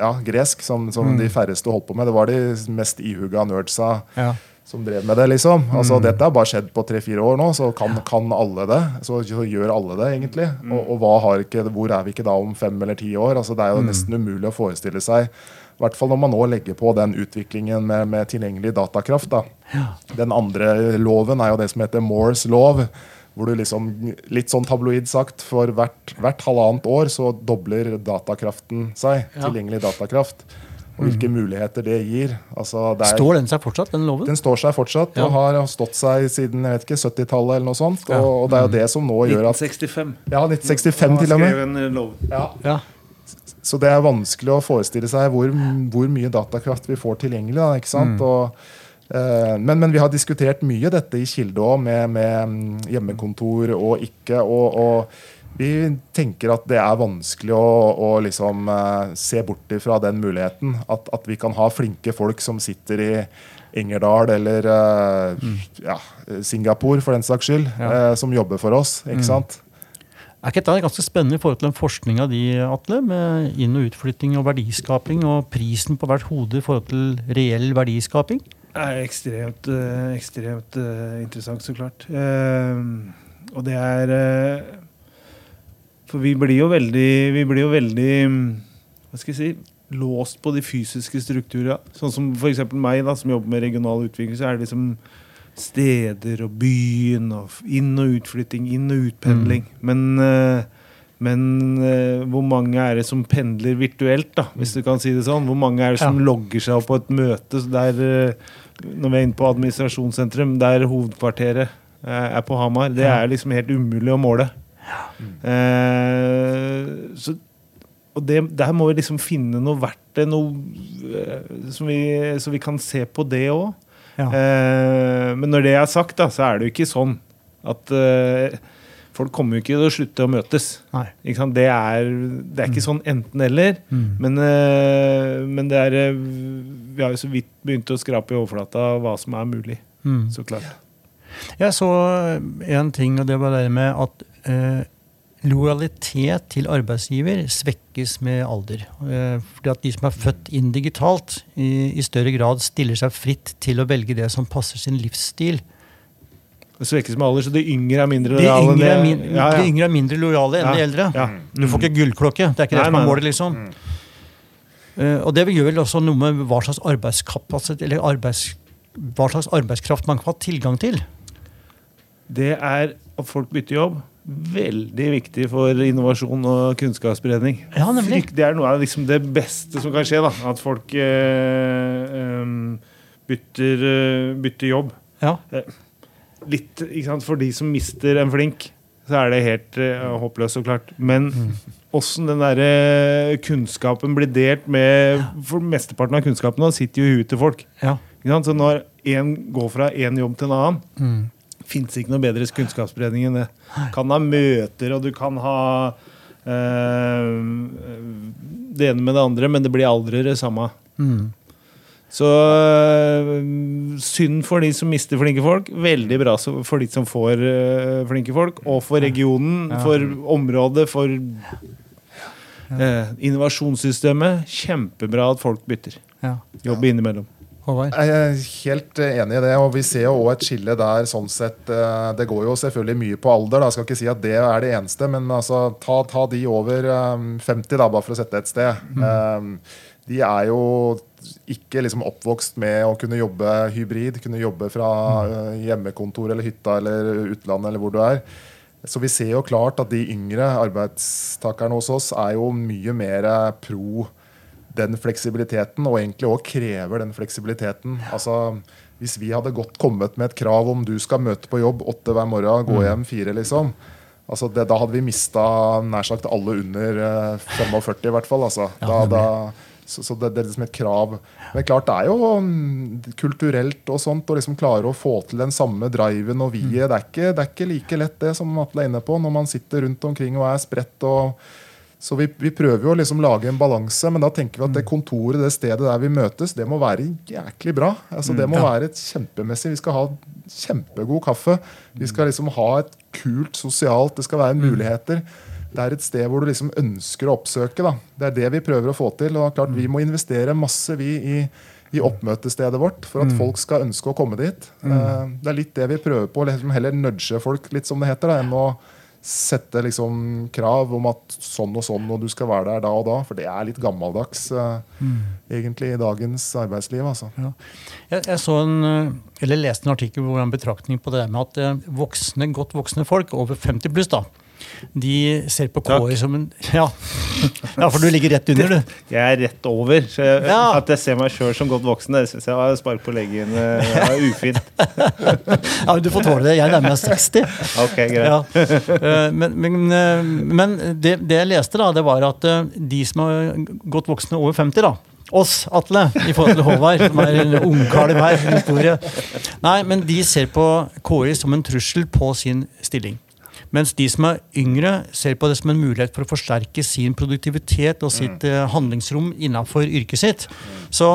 ja, gresk, som, som mm. de færreste holdt på med. Det var de mest ihuga nerdsa. Ja som drev med det. liksom. Altså, mm. Dette har bare skjedd på tre-fire år nå, så kan, kan, alle det. Så, så, gjør alle det, egentlig. Mm. Og, og ikke, hvor er vi ikke da om fem eller ti år? Altså, det er jo mm. nesten umulig å forestille seg. I hvert fall når man nå legger på den utviklingen med, med tilgjengelig datakraft. da. Ja. Den andre loven er jo det som heter Moores lov. Hvor du liksom, litt sånn tabloid sagt, for hvert, hvert halvannet år så dobler datakraften seg. Ja. Tilgjengelig datakraft og hvilke mm. muligheter det gir. Altså, det er, står den seg fortsatt, den loven? Den står seg fortsatt ja. og har stått seg siden jeg vet ikke, 70-tallet eller noe sånt. Ja. Og, det er jo det som nå gjør at 1965. Ja, 1965 til og med. Ja. ja. Så det er vanskelig å forestille seg hvor, hvor mye datakraft vi får tilgjengelig. Da, ikke sant? Mm. Og, men, men, vi har diskutert mye dette i Kilde òg, med, med, mm, hjemmekontor og ikke. og, og vi tenker at det er vanskelig å, å liksom, uh, se bort fra den muligheten. At, at, vi kan ha flinke folk som sitter i Engerdal eller mm. ja, Singapore, for den saks skyld, ja. som jobber for oss. ikke mm. sant? Er ikke dette ganske spennende i forhold til den forskninga di, Atle? Med inn- og utflytting og verdiskaping, og prisen på hvert hode i forhold til reell verdiskaping? Det er ekstremt, ekstremt interessant, så klart. og det er for vi blir jo veldig, vi blir jo veldig hva skal jeg si, låst på de fysiske strukturene. Sånn som f.eks. meg, da, som jobber med regional utvikling. så er det liksom steder og byen og inn- og utflytting, inn- og utpendling. Mm. Men, men hvor mange er det som pendler virtuelt, da, hvis du kan si det sånn? Hvor mange er det som ja. logger seg opp på et møte der, når vi er inne på administrasjonssentrum, der hovedkvarteret er på Hamar? Det er liksom helt umulig å måle. Eh, så, og det, der må vi liksom finne noe verktøy noe, eh, vi, så vi kan se på det òg. Ja. Eh, men når det er sagt, da, så er det jo ikke sånn at eh, Folk kommer jo ikke til å slutte å møtes. Det er, det, er, ikke mm. sånn enten-eller. Mm. Men, eh, men, det er eh, Vi har jo så vidt begynt å skrape i overflata hva som er mulig. Mm. Så klart. Jeg så en ting, og det var det med at eh, lojalitet til arbeidsgiver svekkes med alder. Eh, fordi at de som er født inn digitalt, i, i, større grad stiller seg fritt til å velge det som passer sin livsstil. Det svekkes med alder, så de yngre er mindre lojale? De er, ja, ja. De yngre er mindre lojale enn ja, de eldre. Du får ikke gullklokke. Det er ikke det som er målet, liksom. Mm. Uh, og det gjør vel også noe med hva slags arbeidskapasitet eller arbeids, hva slags arbeidskraft man kan ha tilgang til. Det er at folk bytter jobb veldig viktig for innovasjon og kunnskapsspredning. Ja. Det er noe av liksom det beste som kan skje. Da. At folk eh, bytter, uh, bytter, jobb. Ja. Eh, litt For de som mister en flink, så er det helt uh, håpløst, så klart. Men åssen mm. den derre kunnskapen blir delt med For mesteparten av kunnskapen sitter jo i huet til folk. Ja. Så når én går fra én jobb til en annen mm fins ikke noe bedre kunnskapsspredning enn det. Du kan ha møter, og du kan ha uh, det ene med det andre, men det blir aldri det samme. Mm. Så øh, synd for de som mister flinke folk. Veldig bra for de som får øh, flinke folk. Og for regionen, for området, for innovasjonssystemet. Kjempebra at folk bytter. Jobb innimellom. Håvard? Jeg er helt enig i det. og Vi ser jo også et skille der. sånn sett, eh, Det går jo selvfølgelig mye på alder. da, Jeg skal ikke si at det er det eneste, men altså, ta, ta de over 50, da, bare for å sette et sted. Mm. De er jo ikke liksom oppvokst med å kunne jobbe hybrid, kunne jobbe fra hjemmekontor eller hytta eller utlandet eller hvor du er. Så vi ser jo klart at de yngre arbeidstakerne hos oss er jo mye mer pro den fleksibiliteten, og egentlig òg krever den fleksibiliteten. Altså, Hvis vi hadde godt kommet med et krav om du skal møte på jobb åtte hver morgen, gå mm. hjem fire, liksom. Altså det, da hadde vi mista nær sagt alle under 45, eh, i hvert fall. Altså. Da, da, så, så det, det, er liksom et krav. Men klart det er jo um, kulturelt og sånt å liksom klare å få til den samme driven og viet. Mm. Det, det, er ikke like lett det som Atle er inne på, når man sitter rundt omkring og er spredt. og så vi, vi, prøver jo å liksom lage en balanse, men da tenker vi at det mm. kontoret, det stedet der vi møtes, det må være jæklig bra. Altså, det må ja. være et kjempemessig. Vi skal ha kjempegod kaffe. Vi skal liksom ha et kult sosialt Det skal være mm. muligheter. Det er et sted hvor du liksom ønsker å oppsøke. Da. Det er det vi prøver å få til. og klart Vi må investere masse vi i, i oppmøtestedet vårt for at folk skal ønske å komme dit. Mm. det er litt det vi prøver på. Liksom heller nudge folk litt, som det heter, da, enn å sette liksom krav om at sånn og sånn, og du skal være der da og da. For det er litt gammeldags uh, mm. egentlig i dagens arbeidsliv. Altså. Ja. Jeg, jeg, så en, eh, eller leste en artikkel hvor en betraktning på det med at eh, voksne, godt voksne folk over 50 pluss da, de ser på KI som en ja. ja. for du ligger rett under, du. Jeg er rett over. Så jeg, ja. At jeg ser meg sjøl som godt voksen, det syns jeg var spark på leggen er ufint. ja, Du får tåle det. Jeg nærmer meg 60. Ok, greit. Ja. Eh, men, men, eh, men det, det, jeg leste, da, det var at eh, de som har gått voksne over 50, da oss, Atle, i forhold til Håvard, som er en ungkalv her. historie. Nei, men de ser på KI som en trussel på sin stilling. Mens de som er yngre, ser på det som en mulighet for å forsterke sin produktivitet og sitt mm. handlingsrom innenfor yrket sitt. Så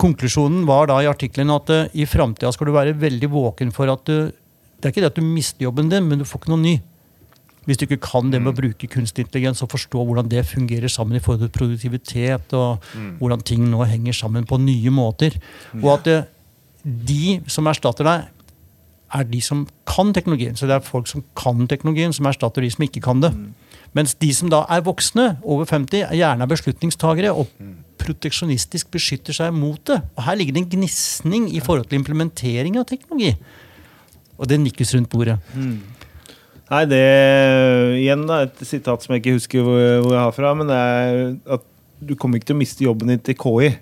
konklusjonen var da i artikkelen at uh, i framtida skal du være veldig våken for at du Det er ikke det at du mister jobben din, men du får ikke noe ny. Hvis du ikke kan det med å mm. bruke kunstig intelligens og forstå hvordan det fungerer sammen i forhold til produktivitet, og mm. hvordan ting nå henger sammen på nye måter. Og at uh, de som erstatter deg, er de som kan teknologien. Så det er folk som kan teknologien, som erstatter de som ikke kan det. Mm. Mens de som da er voksne, over 50, er gjerne er beslutningstagere og mm. proteksjonistisk beskytter seg mot det. Og Her ligger det en gnisning i forhold til implementering av teknologi. Og det nikkes rundt bordet. Mm. Nei, det igjen da, et sitat som jeg ikke husker hvor, hvor jeg har fra, men det er at du kommer ikke til å miste jobben din til KI.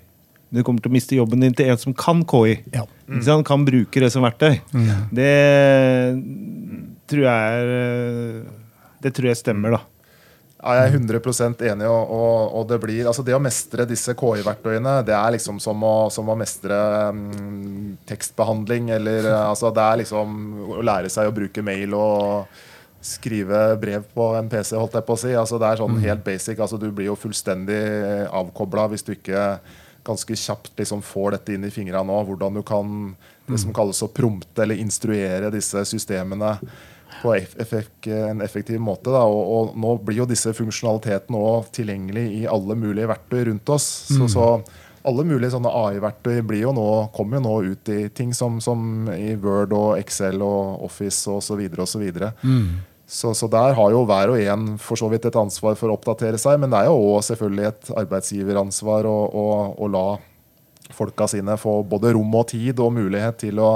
Du kommer til å miste jobben din til en som kan KI. Ja. Mm. Kan bruke det som verktøy. Mm. Det tror jeg er Det tror jeg stemmer, da. Ja, jeg er 100 enig. Og, og, og, det blir, altså det å mestre disse KI-verktøyene, det er liksom som å, som å mestre um, tekstbehandling. Eller altså det er liksom å lære seg å bruke mail og skrive brev på en PC, holdt jeg på å si. Altså det er sånn mm. helt basic. altså Du blir jo fullstendig avkobla hvis du ikke ganske kjapt liksom får dette inn i fingrene nå. Hvordan du kan det som kalles å prompte eller instruere disse systemene på en effektiv måte. Og, og, nå blir jo disse funksjonalitetene òg tilgjengelig i alle mulige verktøy rundt oss. Så, mm. så alle mulige sånne AI-verktøy kommer jo nå ut i ting som, som i Word og Excel og Office osv. osv. Mm. Så, så, der har jo hver og en for så vidt et ansvar for å oppdatere seg. Men det er jo også selvfølgelig et arbeidsgiveransvar å, å, å la folka sine få både rom og tid og mulighet til å,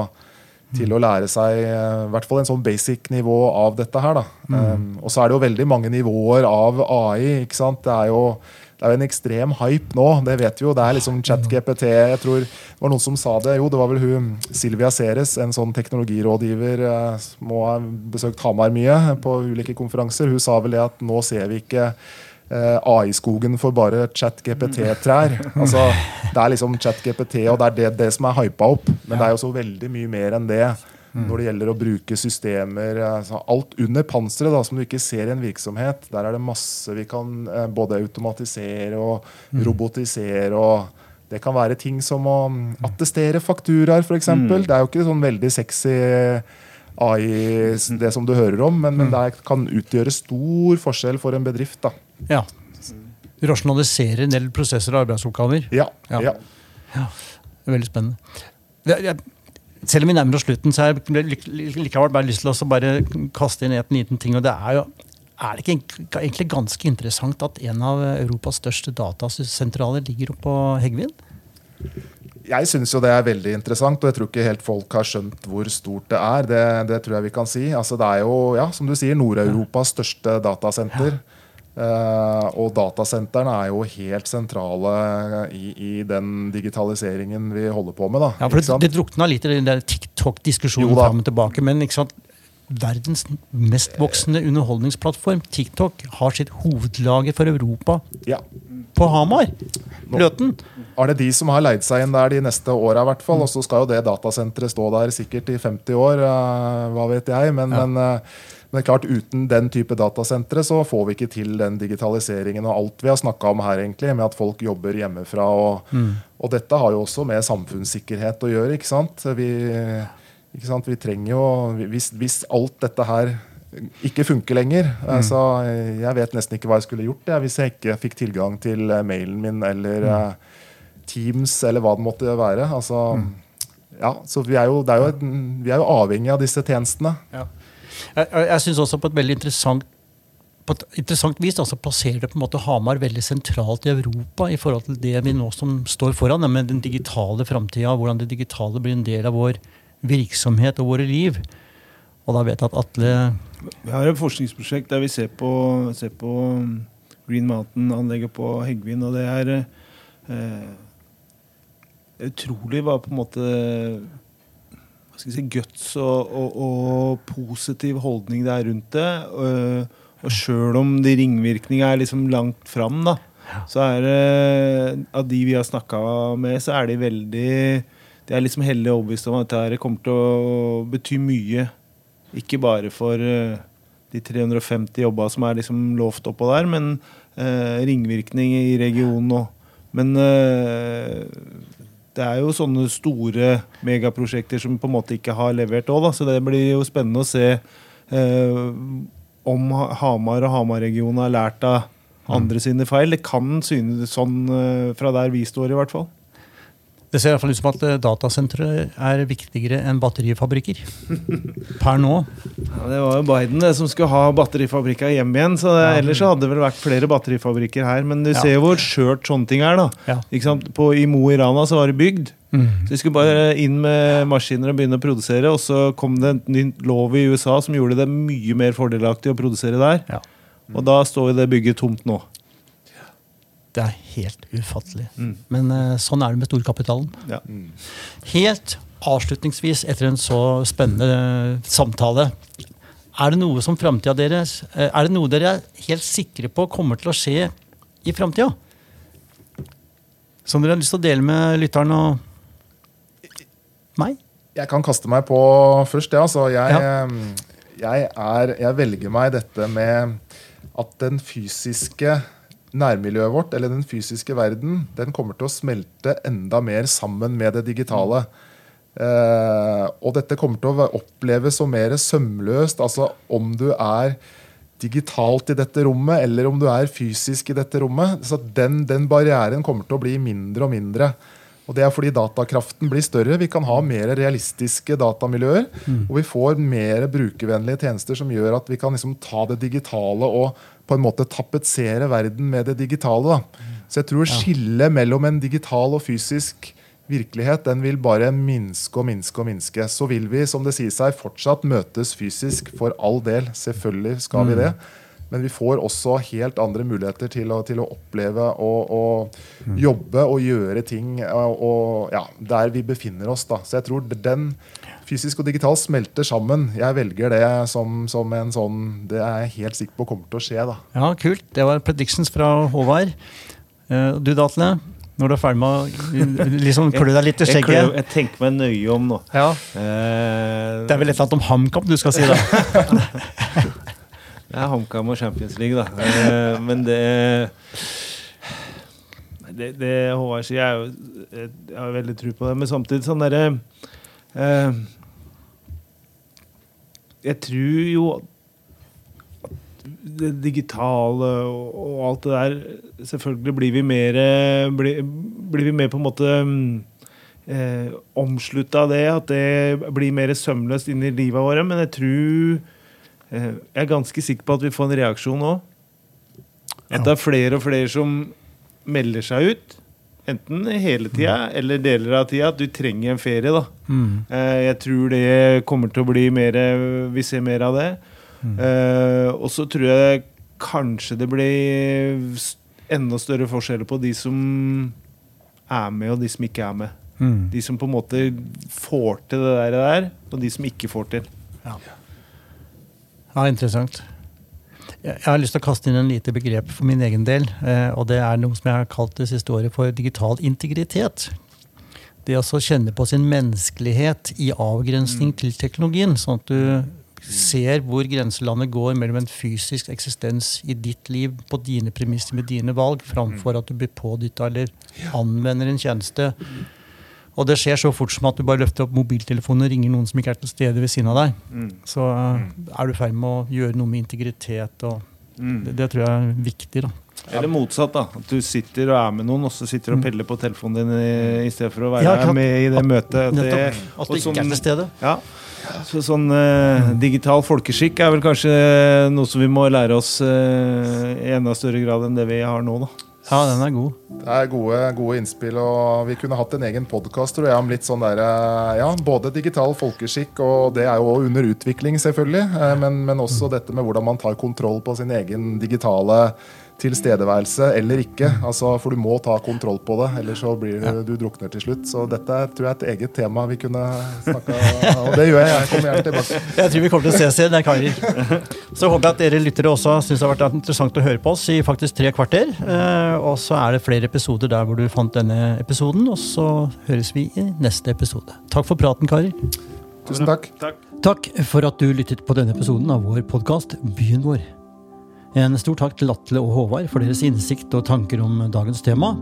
til å lære seg eh, i hvert fall en sånn basic nivå av dette her. Mm. Um, og så er det jo veldig mange nivåer av AI. ikke sant? Det er jo det er jo en ekstrem hype nå. Det vet vi jo. Det er liksom chat-GPT. Jeg tror det var noen som sa det. Jo, det var vel hun Silvia Ceres, en sånn teknologirådgiver eh, som ha besøkt Hamar mye på ulike konferanser. Hun sa vel det at nå ser vi ikke eh, AI-skogen for bare chat-GPT-trær. Altså, det er liksom chat-GPT, og det er det, det som er hypa opp. Men det er jo så veldig mye mer enn det. Mm. Når det gjelder å bruke systemer altså Alt under panseret da, som du ikke ser i en virksomhet. Der er det masse vi kan eh, både automatisere og mm. robotisere. og Det kan være ting som å mm, attestere fakturaer, f.eks. Mm. Det er jo ikke sånn veldig sexy AI, det som du hører om, men, men mm. det kan utgjøre stor forskjell for en bedrift. da. Ja. Rasjonalisere en del prosesser og arbeidsoppgaver. Ja. ja. ja. ja. Veldig spennende. Jeg, selv om vi nærmer oss slutten, så har jeg likevel bare lyst til å bare kaste inn en liten ting. og det er jo er det ikke egentlig ganske interessant at en av Europas største datasentraler ligger oppe på Heggvin? Jeg syns jo det er veldig interessant, og jeg tror ikke helt folk har skjønt hvor stort det er. Det, det tror jeg vi kan si. Altså, det er jo, ja, som du sier, Nord-Europas største datasenter. Ja. Uh, og datasentrene er jo helt sentrale i, i, den digitaliseringen vi holder på med. Da, ja, for Det, det drukna litt i den TikTok-diskusjonen fram og tilbake. Men verdens mest voksende underholdningsplattform, TikTok, har sitt hovedlager for Europa ja. på Hamar. Løten. Er det de som har leid seg inn der de neste åra, og så skal jo det datasenteret stå der sikkert i 50 år, uh, hva vet jeg. Men, ja. men uh, men det er klart, uten den type datasentre så får vi ikke til den digitaliseringen og alt vi har snakka om her, egentlig, med at folk jobber hjemmefra. Og, mm. og, dette har jo også med samfunnssikkerhet å gjøre. ikke sant? Vi, ikke sant? vi trenger jo hvis, hvis, alt dette her ikke funker lenger mm. altså, Jeg vet nesten ikke hva jeg skulle gjort jeg, hvis jeg ikke fikk tilgang til eh, mailen min eller mm. uh, Teams eller hva det måtte være. Altså, mm. ja, så vi er, jo, er jo, vi er jo avhengig av disse tjenestene. Ja. Jeg, jeg synes også på et veldig interessant på et interessant vis altså plasserer det på en måte Hamar veldig sentralt i Europa i forhold til det vi nå som står foran, med den digitale framtida, hvordan det digitale blir en del av vår virksomhet og våre liv. Og da vet jeg at Atle Vi har et forskningsprosjekt der vi ser på, ser på Green Mountain-anlegget på Heggvin, og det er eh, utrolig hva på en måte hva skal jeg si, guts og, og, og, positiv holdning det er rundt det. Og, og sjøl om de ringvirkningene er liksom langt fram, da, så er det Av de vi har snakka med, så er de veldig De er liksom hellig overbevist om at dette kommer til å bety mye. Ikke bare for uh, de 350 jobba som er liksom lovt oppå der, men eh, ringvirkning i regionen òg. Men uh, det er jo sånne store megaprosjekter som på en måte ikke har levert òg, så det blir jo spennende å se eh, om Hamar og Hamar-regionen har lært av andre sine feil. Det kan synes sånn eh, fra der vi står, i hvert fall. Det ser i hvert fall ut som at eh, datasentre er viktigere enn batterifabrikker. Per nå. Ja, det var jo Biden det som skulle ha batterifabrikker hjem igjen. så det, ja. Ellers hadde det vel vært flere batterifabrikker her. Men du ja. ser jo hvor skjørt sånne ting er. da. På, I Mo i Rana så var det bygd. Mm. Så De skulle bare inn med maskiner og begynne å produsere. Og så kom det en ny lov i USA som gjorde det mye mer fordelaktig å produsere der. Og da står det bygget tomt nå. Det er helt ufattelig. Mm. Men uh, sånn er det med storkapitalen. Ja. Mm. Helt avslutningsvis, etter en så spennende uh, samtale, er det noe som framtida deres uh, Er det noe dere er helt sikre på kommer til å skje i framtida? Som dere har lyst til å dele med lytteren og meg? Jeg kan kaste meg på først, ja. Så jeg, ja. jeg, er, jeg velger meg dette med at den fysiske nærmiljøet vårt, eller den fysiske verden, den kommer til å smelte enda mer sammen med det digitale. Eh, og dette kommer til å oppleves som mer sømløst. Altså om du er digitalt i dette rommet, eller om du er fysisk i dette rommet. så den, den barrieren kommer til å bli mindre og mindre. Og Det er fordi datakraften blir større. Vi kan ha mer realistiske datamiljøer. Mm. Og vi får mer brukervennlige tjenester som gjør at vi kan liksom ta det digitale og på en måte tapetsere verden med det digitale. Da. Så jeg tror skillet mellom en digital og fysisk virkelighet den vil bare minske og minske. og minske. Så vil vi som det sier seg, fortsatt møtes fysisk, for all del. Selvfølgelig skal vi mm. det. Men vi får også helt andre muligheter til å, til å oppleve og, og mm. jobbe og gjøre ting og, og, ja, der vi befinner oss. Da. Så jeg tror den fysisk og digital smelter sammen. Jeg velger det som, som, en sånn Det er jeg helt sikker på kommer til å skje. da. Ja, Kult. Det var predictions fra Håvard. Du du, Atle? Når du er ferdig med å liksom klø deg litt i skjegget? Jeg, jeg, tenker meg nøye om nå. Ja. Uh, det er vel et eller annet om HamKam du skal si, da? det er HamKam og Champions League, da. Uh, men det det, det Håvard sier, jeg, jo, jeg har veldig tro på det. Men samtidig sånn derre Eh, jeg tror jo det digitale og, alt det der Selvfølgelig blir vi mer blir, blir vi mer på en måte mm, eh, omslutta det, at det blir mer sømløst inn i livet vårt. Men jeg tror eh, Jeg er ganske sikker på at vi får en reaksjon òg. Det er flere og flere som melder seg ut. Enten hele tida eller deler av tida. At du trenger en ferie. da. Mm. Eh, jeg tror det kommer til å bli mer Vi ser mer av det. Mm. Eh, og så tror jeg kanskje det blir enda større forskjeller på de som er med, og de som ikke er med. Mm. De som på en måte får til det der, og de som ikke får til. Ja, ja interessant. Jeg har lyst til å kaste inn en lite begrep for min egen del. Eh, og det er noe som jeg har kalt det siste året for digital integritet. Det å kjenne på sin menneskelighet i avgrensning mm. til teknologien. Sånn at du ser hvor grenselandet går mellom en fysisk eksistens i ditt liv på dine premisser med dine valg, framfor at du blir pådytta eller anvender en tjeneste. Og det skjer så fort som at du bare løfter opp mobiltelefonen og ringer noen som ikke er til stede ved siden av deg. Mm. Så uh, er du i ferd med å gjøre noe med integritet. og mm. det, det, tror jeg er viktig. da. Eller motsatt. da, At du sitter og er med noen, og så sitter du og mm. peller på telefonen din i, i stedet for å være ja, med i det møtet. At, det, at du ikke er til stede. Ja, så sånn eh, Digital folkeskikk er vel kanskje noe som vi må lære oss eh, i enda større grad enn det vi har nå. da. Ja, den er god. Det er gode, gode innspill. og Vi kunne hatt en egen podkast om litt sånn der, eh, ja, både digital folkeskikk, og det er jo under utvikling, selvfølgelig, eh, men, men også dette med hvordan man tar kontroll på sin egen digitale tilstedeværelse eller ikke. Altså, for du må ta kontroll på det, ellers så blir du, du drukner til slutt. Så dette tror jeg er et eget tema vi kunne snakka om. Og det gjør jeg. Jeg kommer gjerne tilbake. Jeg tror vi kommer til å ses igjen, karer. Så håper jeg at dere lyttere også syns det har vært interessant å høre på oss i faktisk tre kvarter. Eh, og så er det flere episoder der hvor du fant denne episoden, og så høres vi i neste episode. Takk for praten, karer. Tusen takk. Takk. Takk for at du lyttet på denne episoden av vår podkast Byen vår. En stor takk til Atle og Håvard for deres innsikt og tanker om dagens tema.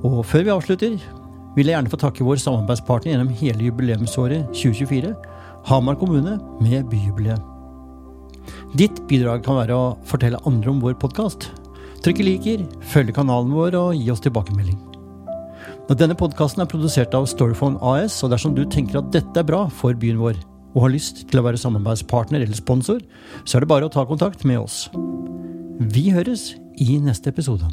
Og før vi avslutter, vil jeg gjerne få takke vår samarbeidspartner gjennom hele jubileumsåret 2024, Hamar kommune med byjubileet. Ditt bidrag kan være å fortelle andre om vår podkast. Trykke liker, følge kanalen vår og gi oss tilbakemelding. Denne podkasten er produsert av Storyphone AS, og dersom du tenker at dette er bra for byen vår, og har lyst til å være samarbeidspartner eller sponsor, så er det bare å ta kontakt med oss. Vi høres i neste episode.